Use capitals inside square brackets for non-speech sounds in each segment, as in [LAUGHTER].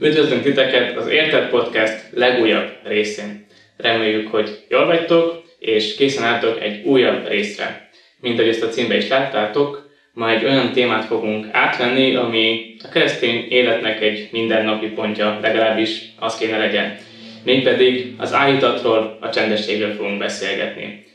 Üdvözlünk titeket az Érted Podcast legújabb részén. Reméljük, hogy jól vagytok, és készen álltok egy újabb részre. Mint ahogy ezt a címbe is láttátok, ma egy olyan témát fogunk átvenni, ami a keresztény életnek egy mindennapi pontja, legalábbis az kéne legyen. Mégpedig az állítatról, a csendességről fogunk beszélgetni.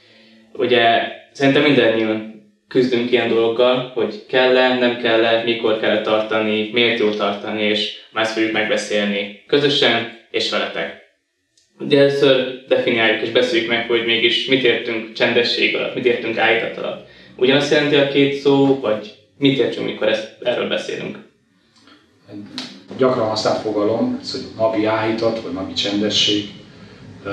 Ugye szerintem mindannyian küzdünk ilyen dologgal, hogy kell-e, nem kell-e, mikor kell tartani, miért jó tartani, és már ezt fogjuk megbeszélni közösen és veletek. De először definiáljuk és beszéljük meg, hogy mégis mit értünk csendesség alatt, mit értünk állítat alatt. Ugyanazt jelenti a két szó, vagy mit értsünk, mikor ezt, erről beszélünk? Gyakran használt fogalom, ez, hogy napi áhítat, vagy napi csendesség. Uh,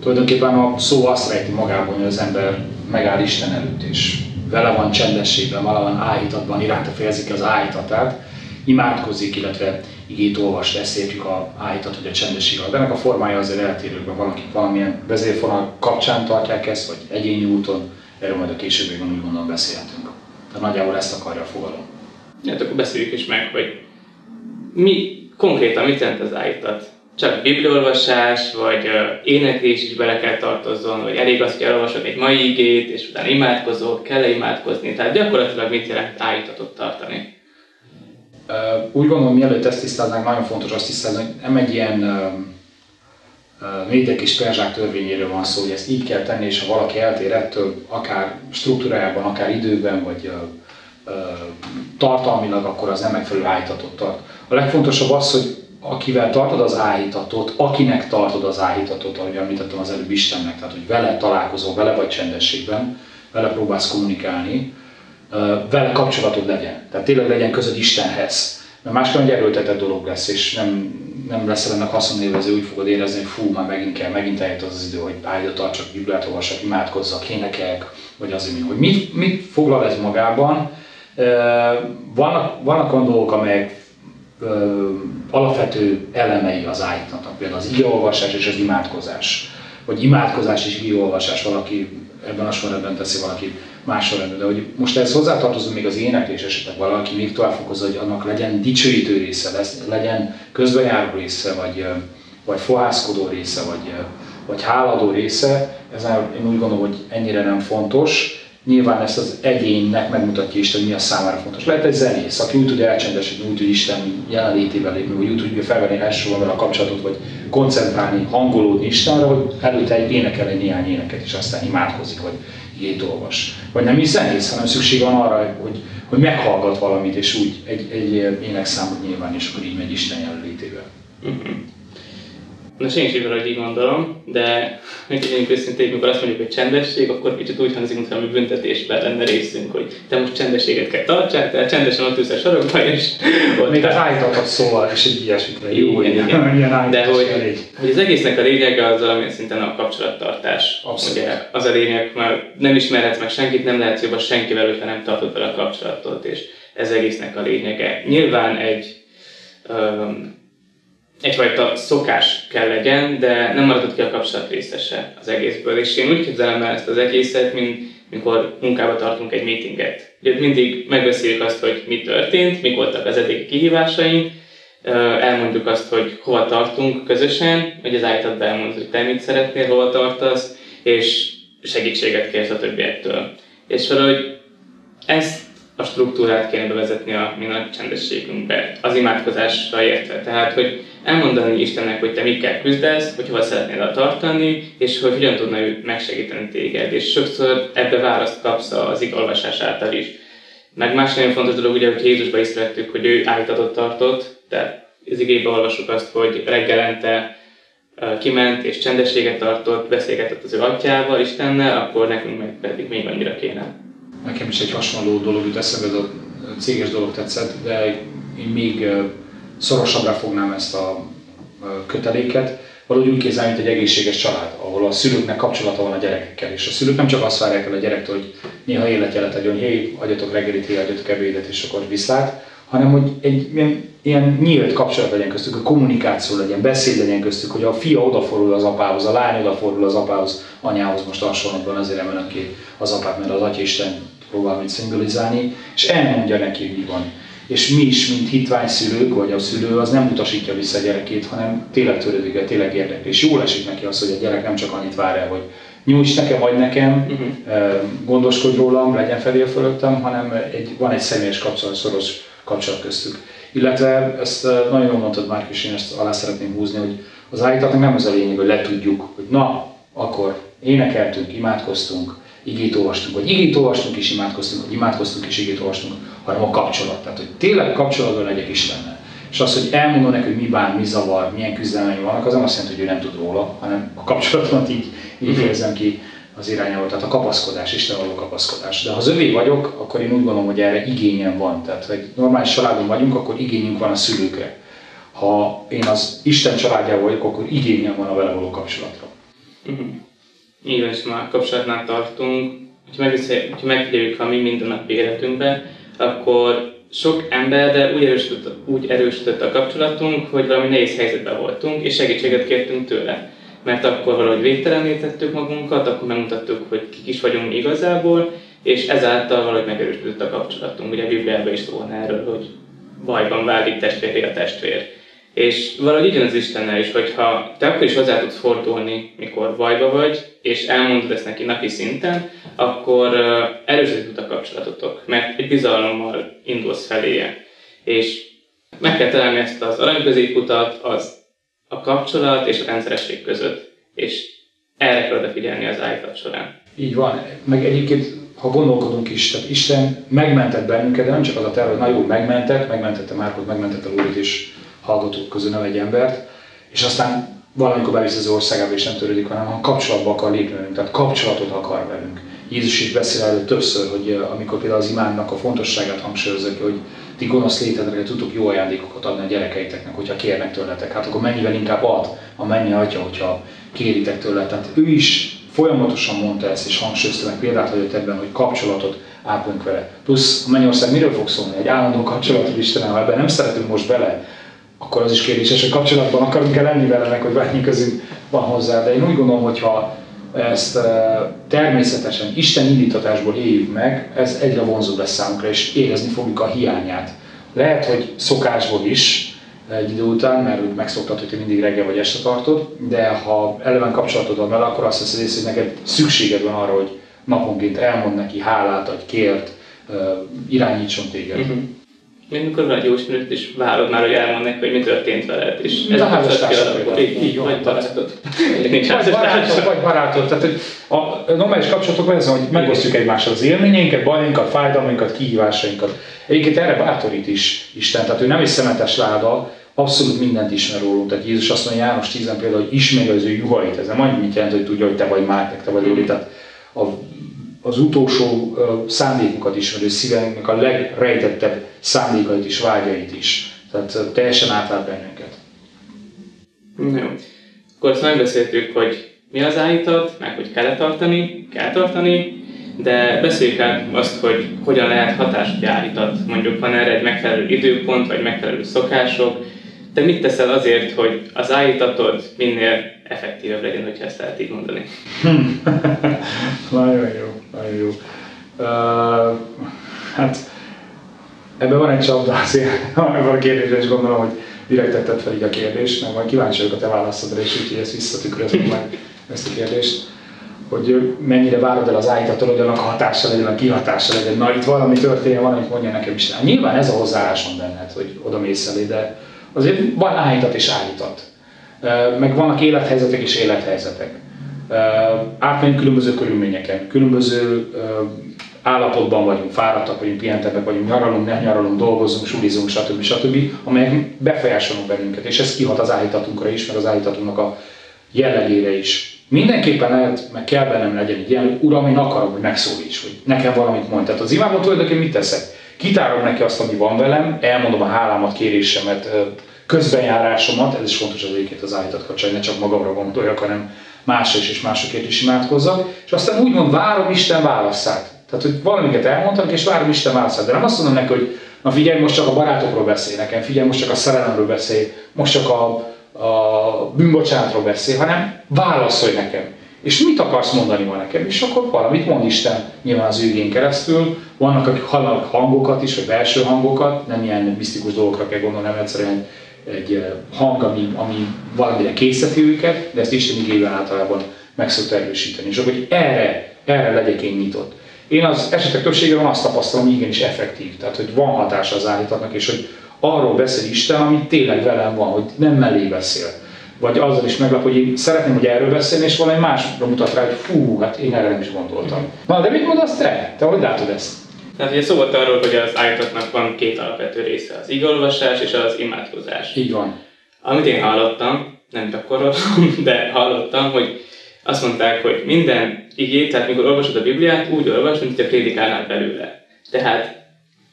tulajdonképpen a szó azt rejti magában, hogy az ember megáll Isten előtt, és vele van csendességben, vele van áhítatban, iránta fejezik ki az áhítatát, imádkozik, illetve igét olvas, ezt a áhítat, hogy a csendesség alatt. Ennek a formája azért eltérő, mert valakik valamilyen vezérfonal kapcsán tartják ezt, vagy egyéni úton, erről majd a későbbiekben úgy gondolom beszélhetünk. Tehát nagyjából ezt akarja a fogalom. Hát akkor beszéljük is meg, hogy mi konkrétan mit jelent az áhítat? Csak bibliolvasás, vagy éneklés is bele kell tartozzon, vagy elég az, hogy elolvasok egy mai igét, és utána imádkozok, kell-e imádkozni, tehát gyakorlatilag mit jelent állítatot tartani? Úgy gondolom, mielőtt ezt tisztáznánk, nagyon fontos azt tisztázni, hogy nem egy ilyen médek és perzsák törvényéről van szó, hogy ezt így kell tenni, és ha valaki eltér ettől, akár struktúrájában, akár időben, vagy tartalmilag, akkor az nem megfelelő állítatot tart. A legfontosabb az, hogy akivel tartod az áhítatot, akinek tartod az áhítatot, ahogy említettem az előbb Istennek, tehát hogy vele találkozol, vele vagy csendességben, vele próbálsz kommunikálni, vele kapcsolatod legyen. Tehát tényleg legyen közöd Istenhez. Mert máskor egy erőltetett dolog lesz, és nem, nem lesz ennek haszonélvező, úgy fogod érezni, hogy fú, már megint kell, megint eljött az, az idő, hogy áldja tartsak, Bibliát olvassak, imádkozzak, énekeljek, vagy azért, hogy mit, mit foglal ez magában. Vannak, vannak olyan dolgok, amelyek alapvető elemei az ájtnak, például az igeolvasás és az imádkozás. Vagy imádkozás és igeolvasás, valaki ebben a sorrendben teszi, valaki más sorrendben. De hogy most ehhez hozzátartozunk még az éneklés esetleg valaki még tovább fokozza, hogy annak legyen dicsőítő része, legyen közbejáró része, vagy, vagy fohászkodó része, vagy, vagy háladó része. Ez én úgy gondolom, hogy ennyire nem fontos nyilván ezt az egyénnek megmutatja Isten, hogy mi a számára fontos. Lehet egy zenész, aki úgy tud elcsendesedni, úgy tud Isten jelenlétével lépni, vagy úgy tudja felvenni elsősorban a kapcsolatot, vagy koncentrálni, hangolódni Istenre, hogy előtte egy énekel egy néhány éneket, és aztán imádkozik, vagy igét olvas. Vagy nem is zenész, hanem szükség van arra, hogy, hogy meghallgat valamit, és úgy egy, egy énekszámot nyilván, és akkor így megy Isten jelenlétével. Uh-huh. Nos, én is így így gondolom, de hogy legyünk őszintén, mikor azt mondjuk, hogy csendesség, akkor kicsit úgy hangzik, mintha mi büntetésben lenne részünk, hogy te most csendességet kell tartsák, tehát csendesen ott ülsz a sarokba, és ott Még az állítatot szóval is egy ilyesmit. Jó, igen, igen. Ilyen de hogy, hogy, az egésznek a lényege az valamilyen szinten a kapcsolattartás. Abszolút. Ugye az a lényeg, mert nem ismerhetsz meg senkit, nem lehetsz jobb a senkivel, hogyha nem tartod vele a kapcsolatot, és ez egésznek a lényege. Nyilván egy um, egyfajta szokás kell legyen, de nem maradott ki a kapcsolat részese az egészből. És én úgy képzelem el ezt az egészet, mint mikor munkába tartunk egy meetinget. Ugye mindig megbeszéljük azt, hogy mi történt, mik voltak az eddigi kihívásaink, elmondjuk azt, hogy hova tartunk közösen, hogy az állítatban elmondod, hogy te mit szeretnél, hova tartasz, és segítséget kérsz a többiektől. És valahogy ezt a struktúrát kéne bevezetni a mi nagy csendességünkbe, az imádkozásra értve. Tehát, hogy elmondani Istennek, hogy te mikkel küzdesz, hogy hova szeretnél tartani, és hogy hogyan tudna ő megsegíteni téged. És sokszor ebbe választ kapsz az igolvasás által is. Meg más nagyon fontos dolog, ugye, hogy Jézusba is szerettük, hogy ő állítatot tartott, tehát az igébe olvasok azt, hogy reggelente kiment és csendességet tartott, beszélgetett az ő atyával, Istennel, akkor nekünk meg pedig még annyira kéne. Nekem is egy hasonló dolog jut eszembe, ez a céges dolog tetszett, de én még szorosabbra fognám ezt a köteléket, valahogy úgy képzelni, mint egy egészséges család, ahol a szülőknek kapcsolata van a gyerekekkel, és a szülők nem csak azt várják el a gyerektől, hogy néha életjelet adjon, hé, adjatok reggelit, hé, adjatok ebédet, és akkor viszlát, hanem hogy egy ilyen, ilyen nyílt kapcsolat legyen köztük, a kommunikáció legyen, beszéd legyen köztük, hogy a fia odafordul az apához, a lány odafordul az apához, anyához most hasonlatban azért emelem ki az apát, mert az Atya Isten próbál mit szimbolizálni, és elmondja neki, hogy mi van. és mi is, mint hitvány szülők, vagy a szülő, az nem utasítja vissza a gyerekét, hanem tényleg törődik, tényleg érdekli. És jól esik neki az, hogy a gyerek nem csak annyit vár el, hogy nyújts nekem, vagy nekem, uh-huh. gondoskodj rólam, legyen felé fölöttem, hanem egy, van egy személyes kapcsolat, szoros kapcsolat köztük. Illetve ezt nagyon jól mondtad már, és én ezt alá szeretném húzni, hogy az állítatnak nem az a lényeg, hogy letudjuk, hogy na, akkor énekeltünk, imádkoztunk, igét olvastunk, vagy igét olvastunk és imádkoztunk, vagy imádkoztunk és igét olvastunk, hanem a kapcsolat. Tehát, hogy tényleg kapcsolatban legyek Istennel. És az, hogy elmondom neki, hogy mi bán, mi zavar, milyen küzdelmei vannak, az nem azt jelenti, hogy ő nem tud róla, hanem a kapcsolatomat így, így mhm. érzem ki az irányába, tehát a kapaszkodás, Isten való kapaszkodás. De ha az övé vagyok, akkor én úgy gondolom, hogy erre igényem van. Tehát, ha egy normális családon vagyunk, akkor igényünk van a szülőkre. Ha én az Isten családjával vagyok, akkor igényem van a vele való kapcsolatra. Uh-huh. Így van, és már kapcsolatnál tartunk. Ha megfigyeljük a mi mindennapi életünkben, akkor sok ember, de úgy erősödött, úgy erősödött a kapcsolatunk, hogy valami nehéz helyzetben voltunk, és segítséget kértünk tőle. Mert akkor valahogy végtelenítettük magunkat, akkor megmutattuk, hogy kik is vagyunk igazából, és ezáltal valahogy megerősödött a kapcsolatunk. Ugye a Bibliában is szól erről, hogy bajban válik testvéré a testvér. És valahogy így az Istennel is, hogyha te akkor is hozzá tudsz fordulni, mikor bajba vagy, és elmondod ezt neki napi szinten, akkor erősödik a kapcsolatotok, mert egy bizalommal indulsz feléje. És meg kell találni ezt az aranyközéputat, az kapcsolat és a rendszeresség között, és erre kell odafigyelni az állítat során. Így van, meg egyébként ha gondolkodunk is, tehát Isten megmentett bennünket, de nem csak az a terve, hogy na megmentett, megmentette Márkot, megmentette Lórit és hallgatók közül nem egy embert, és aztán valamikor bevisz az országába és nem törődik, hanem a kapcsolatba akar lépni velünk, tehát kapcsolatot akar velünk. Jézus is beszél erről többször, hogy eh, amikor például az imánnak a fontosságát hangsúlyozza, hogy ti gonosz létedre tudok jó ajándékokat adni a gyerekeiteknek, hogyha kérnek tőletek. Hát akkor mennyivel inkább ad a mennyi atya, hogyha kéritek tőle. Tehát ő is folyamatosan mondta ezt, és hangsúlyozta meg példát hagyott ebben, hogy kapcsolatot ápolunk vele. Plusz a Mennyország miről fog szólni? Egy állandó kapcsolatot Istenem, ha ebben nem szeretünk most bele, akkor az is kérdéses, hogy kapcsolatban akarunk-e lenni vele, meg hogy bármi közünk van hozzá. De én úgy gondolom, hogy ha ezt természetesen Isten indítatásból éljük meg, ez egyre vonzóbb lesz számunkra, és érezni fogjuk a hiányát. Lehet, hogy szokásból is egy idő után, mert úgy megszoktad, hogy te mindig reggel vagy este tartod, de ha eleven kapcsolatod van vele, akkor azt veszed észre, hogy neked szükséged van arra, hogy naponként elmond neki hálát, vagy kért, irányítson téged. Uh-huh. Mint mikor van egy jó ismerőt, és várod már, hogy elmond neki, hogy mi történt veled. És ez a házastársak így, így vagy barátod. Vagy barátod, vagy barátod. Tehát, hogy a normális kapcsolatok az, hogy megosztjuk egymással az élményeinket, bajainkat, fájdalmainkat, kihívásainkat. Egyébként erre bátorít is Isten, tehát ő nem egy szemetes láda, abszolút mindent ismer rólunk. Tehát Jézus azt mondja János 10 például, hogy ismeri az ő juhait. Ez nem annyit jelent, hogy tudja, hogy te vagy Márk, te vagy Lóri. Tehát a az utolsó szándékokat ismerő szívünknek a legrejtettebb szándékait is, vágyait is. Tehát teljesen átlát bennünket. Jó. Akkor azt megbeszéltük, hogy mi az állítat, meg hogy kell tartani, kell tartani, de beszéljük át azt, hogy hogyan lehet hatás állítat. Mondjuk van erre egy megfelelő időpont, vagy megfelelő szokások. Te mit teszel azért, hogy az állítatod minél effektívebb legyen, hogyha ezt lehet így mondani? [LAUGHS] nagyon jó, nagyon jó. Uh, hát ebben van egy csapda azért, ebben a kérdésben is gondolom, hogy direkt tetted fel így a kérdést, mert majd kíváncsi vagyok a te válaszodra, és úgyhogy ezt visszatükrözöm meg ezt a kérdést hogy mennyire várod el az állítatól, hogy annak hatása legyen, a kihatása legyen. Na itt valami történjen, valamit mondja nekem is. Nyilván ez a hozzáállásom benned, hogy oda mész elé, de azért van állítat és állítat meg vannak élethelyzetek és élethelyzetek. Átmegyünk különböző körülményeken, különböző állapotban vagyunk, fáradtak vagyunk, pihentebbek vagyunk, nyaralunk, nem nyaralunk, dolgozunk, sulizunk, stb. stb., amelyek befolyásolnak bennünket, és ez kihat az állítatunkra is, meg az állítatunknak a jellegére is. Mindenképpen lehet, meg kell bennem legyen egy ilyen, hogy Uram, én akarom, hogy megszólíts, hogy nekem valamit mondj. Tehát az imádban tulajdonképpen mit teszek? Kitárom neki azt, ami van velem, elmondom a hálámat, kérésemet, közbenjárásomat, ez is fontos az egyébként az állított kapcsolat, ne csak magamra gondoljak, hanem másra is és másokért is imádkozzak, és aztán úgymond várom Isten válaszát. Tehát, hogy valamiket elmondtam, és várom Isten válaszát. De nem azt mondom neki, hogy na figyelj, most csak a barátokról beszél nekem, figyelj, most csak a szerelemről beszél, most csak a, a bűnbocsánatról beszél, hanem válaszolj nekem. és mit akarsz mondani ma nekem? És akkor valamit mond Isten nyilván az őgén keresztül. Vannak, akik hallanak hangokat is, vagy belső hangokat, nem ilyen misztikus dolgokra kell gondolni, nem egyszerűen egy eh, hang, ami, ami valamire készíti őket, de ezt Isten igében általában meg szokta erősíteni. És akkor, hogy erre, erre legyek én nyitott. Én az esetek többségében azt tapasztalom, hogy igenis effektív, tehát hogy van hatása az állítatnak, és hogy arról beszél Isten, ami tényleg velem van, hogy nem mellé beszél. Vagy azzal is meglep, hogy én szeretném, hogy erről beszélni, és valami másra mutat rá, hogy fú, hát én erre nem is gondoltam. Na, de mit mondasz te? Te hogy látod ezt? Tehát ugye szó volt arról, hogy az állítatnak van két alapvető része, az igolvasás és az imádkozás. Így van. Amit én hallottam, nem gyakoroltam, [LAUGHS] de hallottam, hogy azt mondták, hogy minden igét, tehát mikor olvasod a Bibliát, úgy olvasd, mint hogyha prédikálnál belőle. Tehát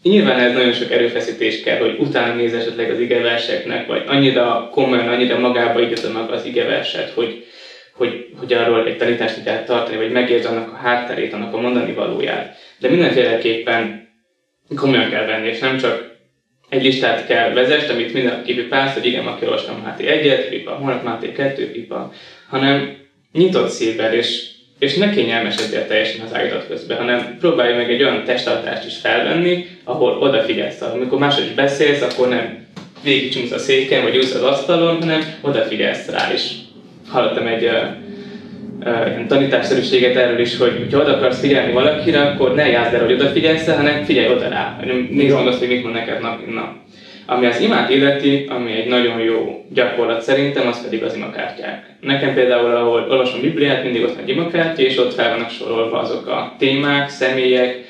Nyilván ez nagyon sok erőfeszítés kell, hogy utána néz esetleg az igeverseknek, vagy annyira komolyan, annyira magába igazolnak az igeverset, hogy, hogy, arról egy tanítást kell tartani, vagy megértsd annak a hátterét, annak a mondani valóját. De mindenféleképpen komolyan kell venni, és nem csak egy listát kell vezest, amit minden kipipálsz, hogy igen, aki olvastam Máté egyet, pipa, holnap Máté kettő, pipa, hanem nyitott szívvel, és és ne kényelmesedjél teljesen az állítat közben, hanem próbálj meg egy olyan testtartást is felvenni, ahol odafigyelsz. Amikor máshogy is beszélsz, akkor nem végigcsúsz a széken, vagy ülsz az asztalon, hanem odafigyelsz rá is. Hallottam egy uh, tanításszerűséget erről is, hogy ha oda akarsz figyelni valakire, akkor ne játszd el, hogy odafigyelsz, hanem figyelj oda rá. Nézd meg azt, hogy mit mond neked nap, nap. Ami az imát illeti, ami egy nagyon jó gyakorlat szerintem, az pedig az imakártyák. Nekem például, ahol olvasom Bibliát, mindig ott van egy imakártya, és ott fel vannak sorolva azok a témák, személyek,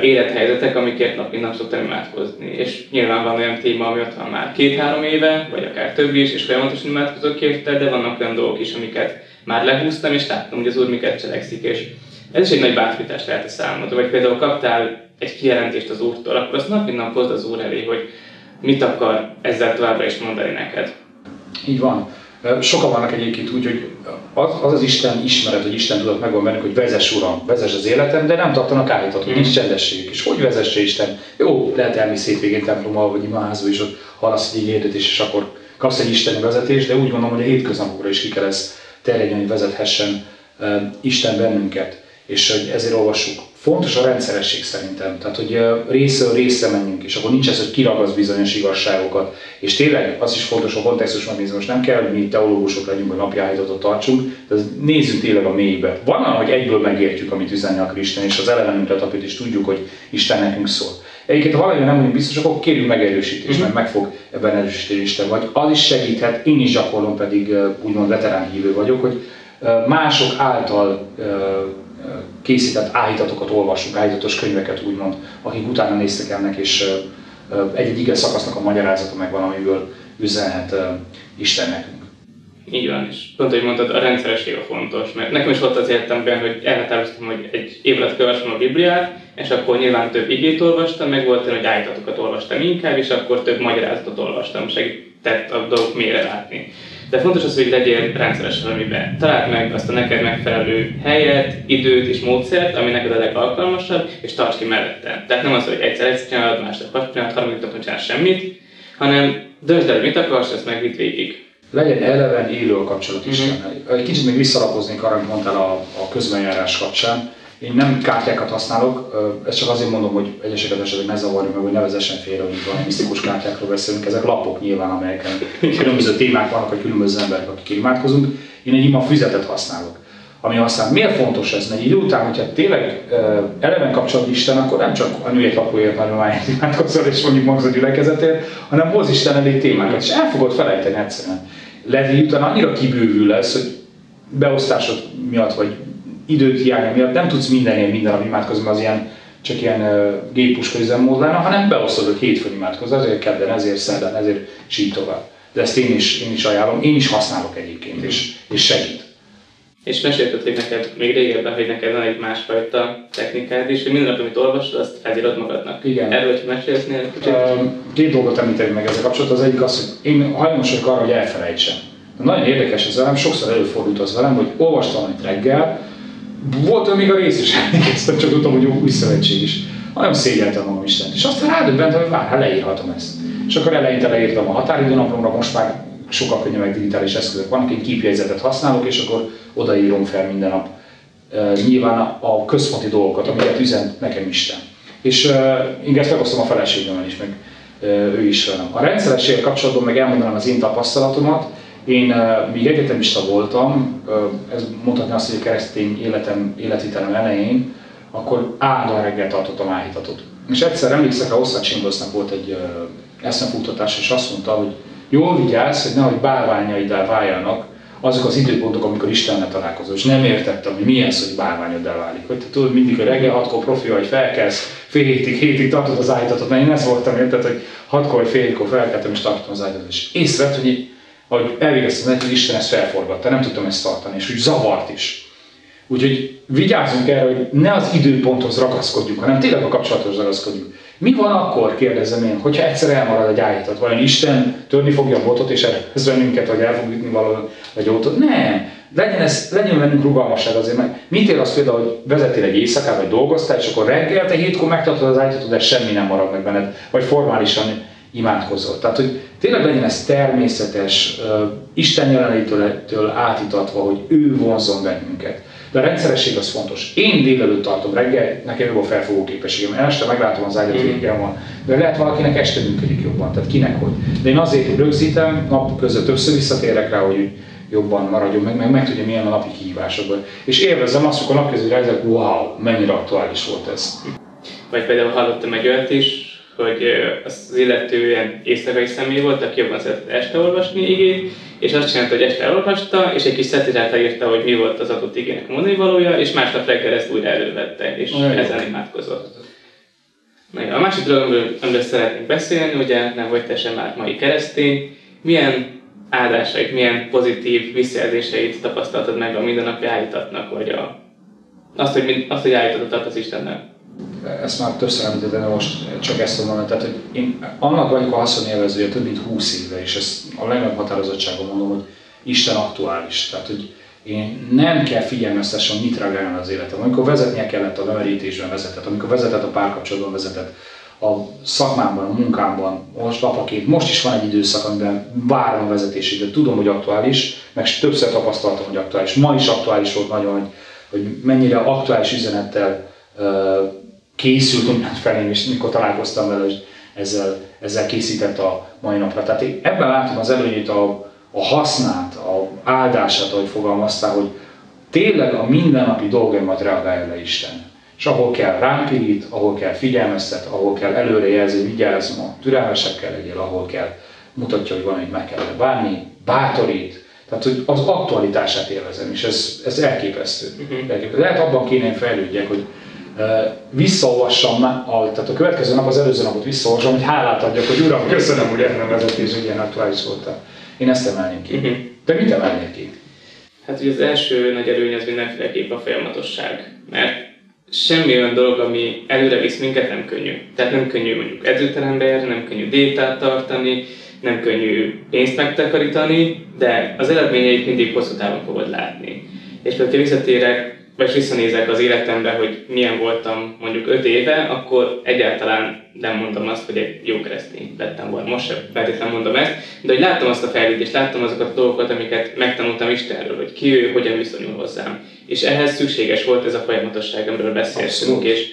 élethelyzetek, amikért nap mint nap szoktam imádkozni. És nyilván van olyan téma, ami ott van már két-három éve, vagy akár több is, és folyamatosan imádkozok érte, de vannak olyan dolgok is, amiket már lehúztam, és láttam, hogy az Úr miket cselekszik, és ez is egy nagy bátorítást lehet a számodra. Vagy például kaptál egy kijelentést az Úrtól, akkor azt nap nap hozd az Úr elé, hogy mit akar ezzel továbbra is mondani neked. Így van. Sokan vannak egyébként úgy, hogy az az, Isten ismeret, hogy Isten tudott megvan bennük, hogy vezess Uram, vezess az életem, de nem tartanak állítat, hogy nincs csendesség. És hogy vezesse Isten? Jó, lehet elmész hétvégén templommal, vagy imaházba, és ott hallasz egy hirdetés, és akkor kapsz egy isteni vezetést, de úgy gondolom, hogy a hétköznapokra is ki kell ezt terjedni, hogy vezethessen Isten bennünket. És hogy ezért olvassuk Fontos a rendszeresség szerintem, tehát hogy részről részre menjünk, és akkor nincs ez, hogy kiragaz bizonyos igazságokat. És tényleg az is fontos, a kontextus megnézni, most nem kell, hogy mi teológusok legyünk, vagy napi állítatot tartsunk, de nézzünk tényleg a mélybe. Van, hogy egyből megértjük, amit üzenni a Isten, és az elevenünkre tapít, és tudjuk, hogy Isten nekünk szól. Egyébként, ha valami nem vagyunk biztosak, akkor kérjük megerősítést, mm-hmm. mert meg fog ebben erősíteni Isten. Vagy az is segíthet, én is gyakorlom, pedig úgymond veterán hívő vagyok, hogy mások által készített állítatokat olvassuk, állítatos könyveket úgymond, akik utána néztek ennek, és egy-egy ige szakasznak a magyarázata meg van, amiből üzenhet Isten nekünk. Így van, és pont, hogy mondtad, a rendszeresség a fontos, mert nekem is volt az életemben, hogy elhatároztam, hogy egy év alatt a Bibliát, és akkor nyilván több igét olvastam, meg volt hogy állítatokat olvastam inkább, és akkor több magyarázatot olvastam, segített a dolgok mélyre látni. De fontos az, hogy legyél rendszeres valamiben. Találd meg azt a neked megfelelő helyet, időt és módszert, ami neked a legalkalmasabb, és tarts ki mellette. Tehát nem az, hogy egyszer egyszer csinálod, másnap hat csinálod, harmadik napon csinálsz semmit, hanem döntsd el, mit akarsz, ezt meg vitt végig. Legyen eleven élő a kapcsolat is. Mm-hmm. Egy kicsit még visszalapoznék arra, amit mondtál a, a közbenjárás kapcsán én nem kártyákat használok, ezt csak azért mondom, hogy egyeseket esetleg ne zavarjuk meg, hogy ne vezessen félre, hogy valami misztikus kártyákról beszélünk. Ezek lapok nyilván, amelyeken különböző témák vannak, vagy különböző emberek, akik imádkozunk. Én egy ima füzetet használok. Ami aztán miért fontos ez? Egy idő után, hogyha tényleg eleven kapcsolat Isten, akkor nem csak a nyújt lapóért nagyományt imádkozol, és mondjuk magad a gyülekezetért, hanem hoz Isten elé témákat, és el fogod felejteni egyszerűen. Lehet, hogy utána annyira kibővül lesz, hogy beosztásod miatt, vagy időt hiánya miatt nem tudsz mindenért minden nap imádkozni, az ilyen csak ilyen uh, géppuska üzemmód lenne, hanem beosztod, hogy hétfőn imádkozni, azért kedden, ezért szerdán, ezért és így tovább. De ezt én is, én is ajánlom, én is használok egyébként, és, és segít. És meséltették neked még régebben, hogy neked van egy másfajta technikád is, hogy minden nap, amit olvasod, azt felírod magadnak. Igen. Erről, hogy mesélsz néha Két dolgot említenek meg ezzel kapcsolatban. Az egyik az, hogy én hajlamos vagyok arra, hogy elfelejtsem. Nagyon érdekes ez velem, sokszor előfordult az velem, hogy olvastam egy reggel, volt még a rész is emlékeztem, csak tudtam, hogy új szövetség is. Nagyon szégyeltem magam Istent. És aztán rádöbbentem, hogy vár, hát leírhatom ezt. És akkor eleinte leírtam a határidőnapomra, most már sokkal könnyebb digitális eszközök vannak, egy képjegyzetet használok, és akkor odaírom fel minden nap. Nyilván a központi dolgokat, amiket üzent nekem Isten. És én ezt megosztom a feleségemmel is, meg ő is velem. A rendszerességgel kapcsolatban meg elmondanám az én tapasztalatomat. Én míg egyetemista voltam, ez mondhatni azt, hogy a keresztény életem, életvitelem elején, akkor állandóan reggel tartottam áhítatot. És egyszer emlékszek, a Oszlák Chambersnek volt egy eszmefuttatás, és azt mondta, hogy jól vigyázz, hogy nehogy bálványaiddá váljanak azok az időpontok, amikor Istennel találkozol. És nem értettem, hogy milyen szó, hogy bálványoddá válik. Hogy te tudod, mindig a reggel hatkor profi vagy felkelsz, fél hétig, hétig tartod az állítatot, mert én ezt voltam, érted, hogy hatkor fél hétkor felkeltem és tartottam az állítatot. És észrevett, hogy ahogy elvégeztem, hogy Isten ezt felforgatta, nem tudtam ezt tartani, és úgy zavart is. Úgyhogy vigyázzunk erre, hogy ne az időponthoz ragaszkodjunk, hanem tényleg a kapcsolathoz ragaszkodjunk. Mi van akkor, kérdezem én, hogyha egyszer elmarad egy állítat? Vajon Isten törni fogja a botot és elhez bennünket, vagy el fog ütni valahol egy autót? Nem. Legyen, ez, legyen bennünk rugalmasság azért, mert mit ér az például, hogy vezetél egy éjszakát, vagy dolgoztál, és akkor reggel te hétkor megtartod az állítatot, de semmi nem marad meg benned, vagy formálisan imádkozol. Tehát, hogy tényleg legyen ez természetes, Isten jelenlétől átítatva, hogy ő vonzon bennünket. De a rendszeresség az fontos. Én délelőtt tartom reggel, nekem jobb a felfogó képességem. Én este meglátom az ágyat, igen van. De lehet valakinek este működik jobban, tehát kinek hogy. De én azért rögzítem, nap között többször visszatérek rá, hogy jobban maradjon meg, meg meg tudja milyen a napi kihívásokban. És élvezem azt, hogy a napközi ezek, wow, mennyire aktuális volt ez. Vagy például hallottam egy olyat is, hogy az illető ilyen éjszakai személy volt, aki jobban szeretett este olvasni igét, és azt csinálta, hogy este elolvasta, és egy kis szetirát írta, hogy mi volt az adott igének mondani valója, és másnap reggel ezt újra elővette, és Olyan ezen imádkozott. A másik dolog, amiről, amiről szeretnénk beszélni, ugye nem vagy te sem már mai keresztény, milyen áldásait, milyen pozitív visszajelzéseit tapasztaltad meg a mindennapi állítatnak, vagy a, azt, hogy, azt, hogy állítatot az Istennel? Ezt már többször említettem, de most csak ezt mondani. Tehát, hogy én annak vagyok a haszonélvezője több mint 20 éve, és ezt a legnagyobb határozottságon mondom, hogy Isten aktuális. Tehát, hogy én nem kell figyelmeztessem, mit reagáljon az életem. Amikor vezetnie kellett a bemerítésben vezetett, amikor vezetett a párkapcsolatban vezetett, a szakmámban, a munkámban, most apaként, most is van egy időszak, amiben várom a vezetését, de tudom, hogy aktuális, meg többször tapasztaltam, hogy aktuális. Ma is aktuális volt nagyon, hogy, hogy mennyire aktuális üzenettel készült onnan felém, és mikor találkoztam vele, hogy ezzel, ezzel készített a mai napra. Tehát én ebben látom az előnyét, a, a hasznát, a áldását, ahogy fogalmaztál, hogy tényleg a mindennapi dolgaimat reagálja le Isten. És ahol kell rám pirít, ahol kell figyelmeztet, ahol kell előrejelzni, hogy vigyázz ma, türelmesebb kell legyél, ahol kell mutatja, hogy van, hogy meg kell bánni, bátorít, tehát, hogy az aktualitását élvezem, és ez, ez elképesztő. Uh-huh. Lehet abban kéne én fejlődjek, hogy visszaolvassam, a, tehát a következő nap az előző napot visszaolvasom, hogy hálát adjak, hogy Uram, köszönöm, hogy ebben a vezetés ilyen aktuális voltál. Én ezt emelném ki. Uh-huh. Te mit emelnél ki? Hát ugye az első nagy előny az mindenféleképp a folyamatosság. Mert semmi olyan dolog, ami előre visz minket, nem könnyű. Tehát nem könnyű mondjuk edzőterembe járni, nem könnyű diétát tartani, nem könnyű pénzt megtakarítani, de az eredményeit mindig hosszú távon fogod látni. És például, ha visszatérek vagy visszanézek az életembe, hogy milyen voltam mondjuk 5 éve, akkor egyáltalán nem mondom azt, hogy egy jó keresztény lettem volna. Most sem feltétlenül mondom ezt, de hogy láttam azt a fejlődést, láttam azokat a dolgokat, amiket megtanultam Istenről, hogy ki ő, hogyan viszonyul hozzám. És ehhez szükséges volt ez a folyamatosság, amiről beszéltünk, és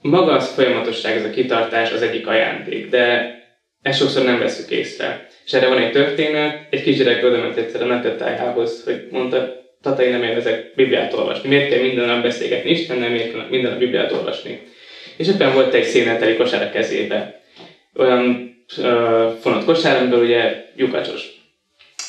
maga az folyamatosság, ez a kitartás az egyik ajándék, de ezt sokszor nem veszük észre. És erre van egy történet, egy kisgyerek odament egyszer a netetájához, hogy mondta, tata, én nem élvezek Bibliát olvasni. Miért kell minden nap beszélgetni Istennel, miért minden nap Bibliát olvasni? És ebben volt egy széneteli kosár a kezébe. Olyan uh, fonott kosár, amiből ugye lyukacsos.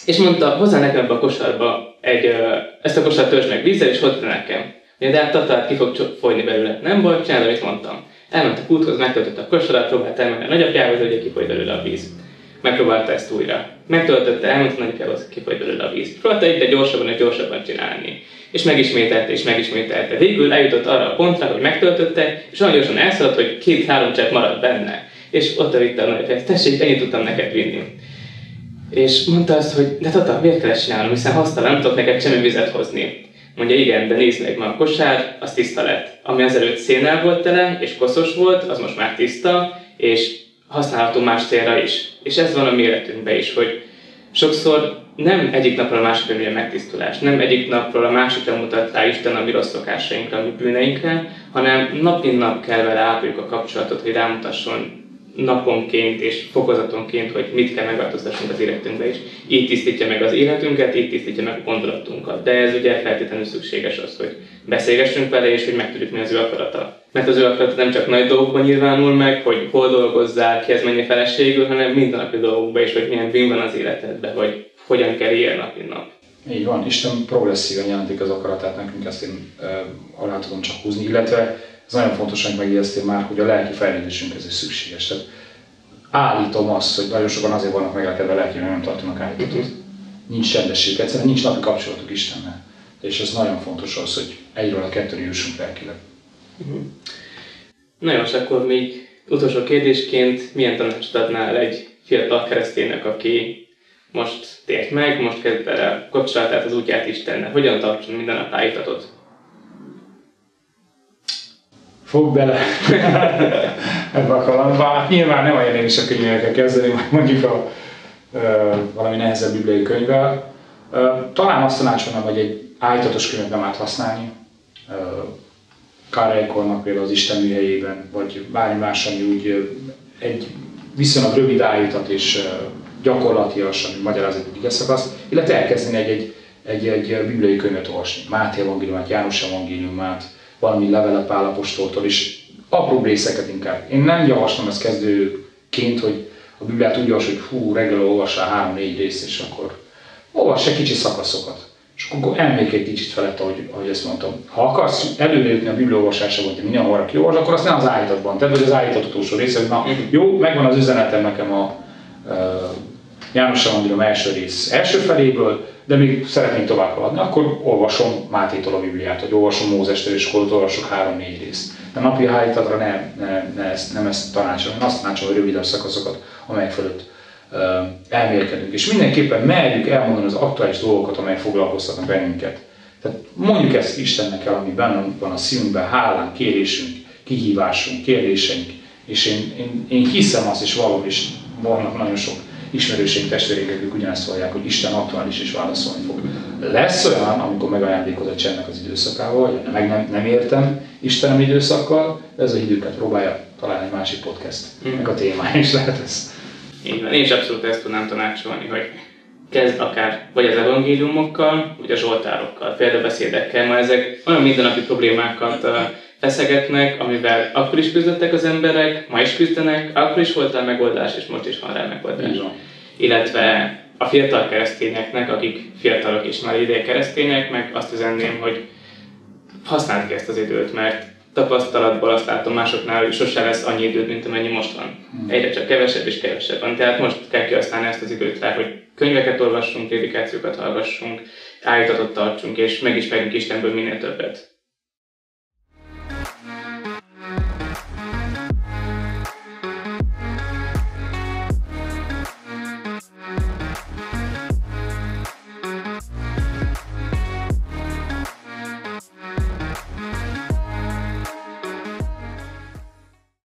És mondta, hozzá nekem ebbe a kosárba egy, uh, ezt a kosart törzs meg vízzel, és hozzá nekem. Ugye, de hát tatát ki fog folyni belőle. Nem baj, csinálod, amit mondtam. Elment a kúthoz, megtöltötte a kosarat, próbált elmenni a nagyapjához, hogy kifoly belőle a víz megpróbálta ezt újra. Megtöltötte, elmondta nagyapjához, kifolyt belőle a víz. Próbálta egyre gyorsabban és gyorsabban csinálni. És megismételte, és megismételte. Végül eljutott arra a pontra, hogy megtöltötte, és olyan gyorsan elszaladt, hogy két-három csepp maradt benne. És ott vitte a nagyapjához, tessék, ennyit tudtam neked vinni. És mondta azt, hogy de tata, miért kell ezt csinálnom, hiszen használom, nem tudok neked semmi vizet hozni. Mondja, igen, de nézd meg, ma a kosár, az tiszta lett. Ami azelőtt szénel volt tele, és koszos volt, az most már tiszta, és használható más célra is. És ez van a méretünkben is, hogy sokszor nem egyik napról a másikra jön megtisztulás, nem egyik napról a másikra mutat rá Isten a mi rossz szokásainkra, a mi bűneinkre, hanem nap mint nap kell vele ápoljuk a kapcsolatot, hogy rámutasson naponként és fokozatonként, hogy mit kell megváltoztassunk az életünkbe is. Így tisztítja meg az életünket, így tisztítja meg a gondolatunkat. De ez ugye feltétlenül szükséges az, hogy beszélgessünk vele, és hogy megtudjuk, mi az ő akarata. Mert az ő akarata nem csak nagy dolgokban nyilvánul meg, hogy hol dolgozzál, kihez mennyi feleségül, hanem mindennapi dolgokban is, hogy milyen bűn van az életedben, hogy hogyan kell ilyen nap, nap. Így van, Isten progresszíven jelentik az akaratát nekünk, ezt én e, alá tudom csak húzni, illetve ez nagyon fontos, hogy megjegyeztél már, hogy a lelki fejlődésünk ez is szükséges. Tehát állítom azt, hogy nagyon sokan azért vannak meglekedve lelki, mert nem tartanak állítatot. Uh-huh. Nincs csendesség, egyszerűen nincs napi kapcsolatuk Istennel. És ez nagyon fontos az, hogy egyről a kettőre jussunk lelkileg. Uh-huh. Na jó, és akkor még utolsó kérdésként milyen tanácsot adnál egy fiatal kereszténynek, aki most tért meg, most kezd el kapcsolatát az útját Istennel. Hogyan tartson minden nap állítatot? fog bele ebbe a kalandba. Hát nyilván nem olyan is a könyvekkel kezdeni, mondjuk a ö, valami nehezebb bibliai könyvvel. Ö, talán azt tanácsolnám, hogy egy állítatos könyvet nem árt használni. Káreikornak például az Isten műhelyében, vagy bármi más, ami úgy egy viszonylag rövid állítat és gyakorlatias, ami magyaráz egy ige szakasz, illetve elkezdeni egy, egy, egy, egy bibliai könyvet olvasni. Máté evangéliumát, János evangéliumát, valami levelet Pálapostoltól, és apró részeket inkább. Én nem javaslom ezt kezdőként, hogy a Bibliát úgy olvas, hogy hú, reggel olvassál három-négy részt, és akkor olvass egy kicsi szakaszokat. És akkor elmék egy kicsit felett, ahogy, ahogy ezt mondtam. Ha akarsz előlépni a Biblia olvasásában, hogy minden hamarabb kiolvas, akkor azt nem az állítatban tedd, vagy az állítat utolsó része, hogy na, jó, megvan az üzenetem nekem a uh, János Evangélium első rész első feléből, de még szeretnék tovább haladni, akkor olvasom Mátétól a Bibliát, vagy olvasom Mózestől, és akkor olvasok három-négy részt. De napi hájtatra nem, nem, nem, ezt, nem ezt tanácsolom, én azt tanácsolom, hogy rövidebb szakaszokat, amelyek fölött elmélkedünk. És mindenképpen merjük elmondani az aktuális dolgokat, amelyek foglalkoztatnak bennünket. Tehát mondjuk ezt Istennek el, ami benne van a szívünkben, hálán, kérésünk, kihívásunk, kérdéseink. És én, én, én hiszem azt, és valóban is vannak nagyon sok ismerőség testvéreik, akik ugyanezt vallják, hogy Isten aktuális és válaszolni fog. Lesz olyan, amikor megajándékoz a csendnek az időszakával, hogy meg nem, nem értem Istenem időszakkal, de ez a időket próbálja találni egy másik podcast. Meg a témája is lehet ez. Így van. Én is abszolút ezt tudnám tanácsolni, hogy kezd akár vagy az evangéliumokkal, vagy a zsoltárokkal, példabeszédekkel, mert ezek olyan mindennapi problémákat feszegetnek, amivel akkor is küzdöttek az emberek, ma is küzdenek, akkor is volt rá megoldás, és most is van rá megoldás. Igen. Illetve a fiatal keresztényeknek, akik fiatalok és már ideje keresztények, meg azt üzenném, hogy használd ki ezt az időt, mert tapasztalatból azt látom másoknál, hogy sose lesz annyi időd, mint amennyi most van. Hmm. Egyre csak kevesebb és kevesebb van. Tehát most kell kihasználni ezt az időt rá, hogy könyveket olvassunk, prédikációkat hallgassunk, állítatot tartsunk, és megismerjünk Istenből minél többet.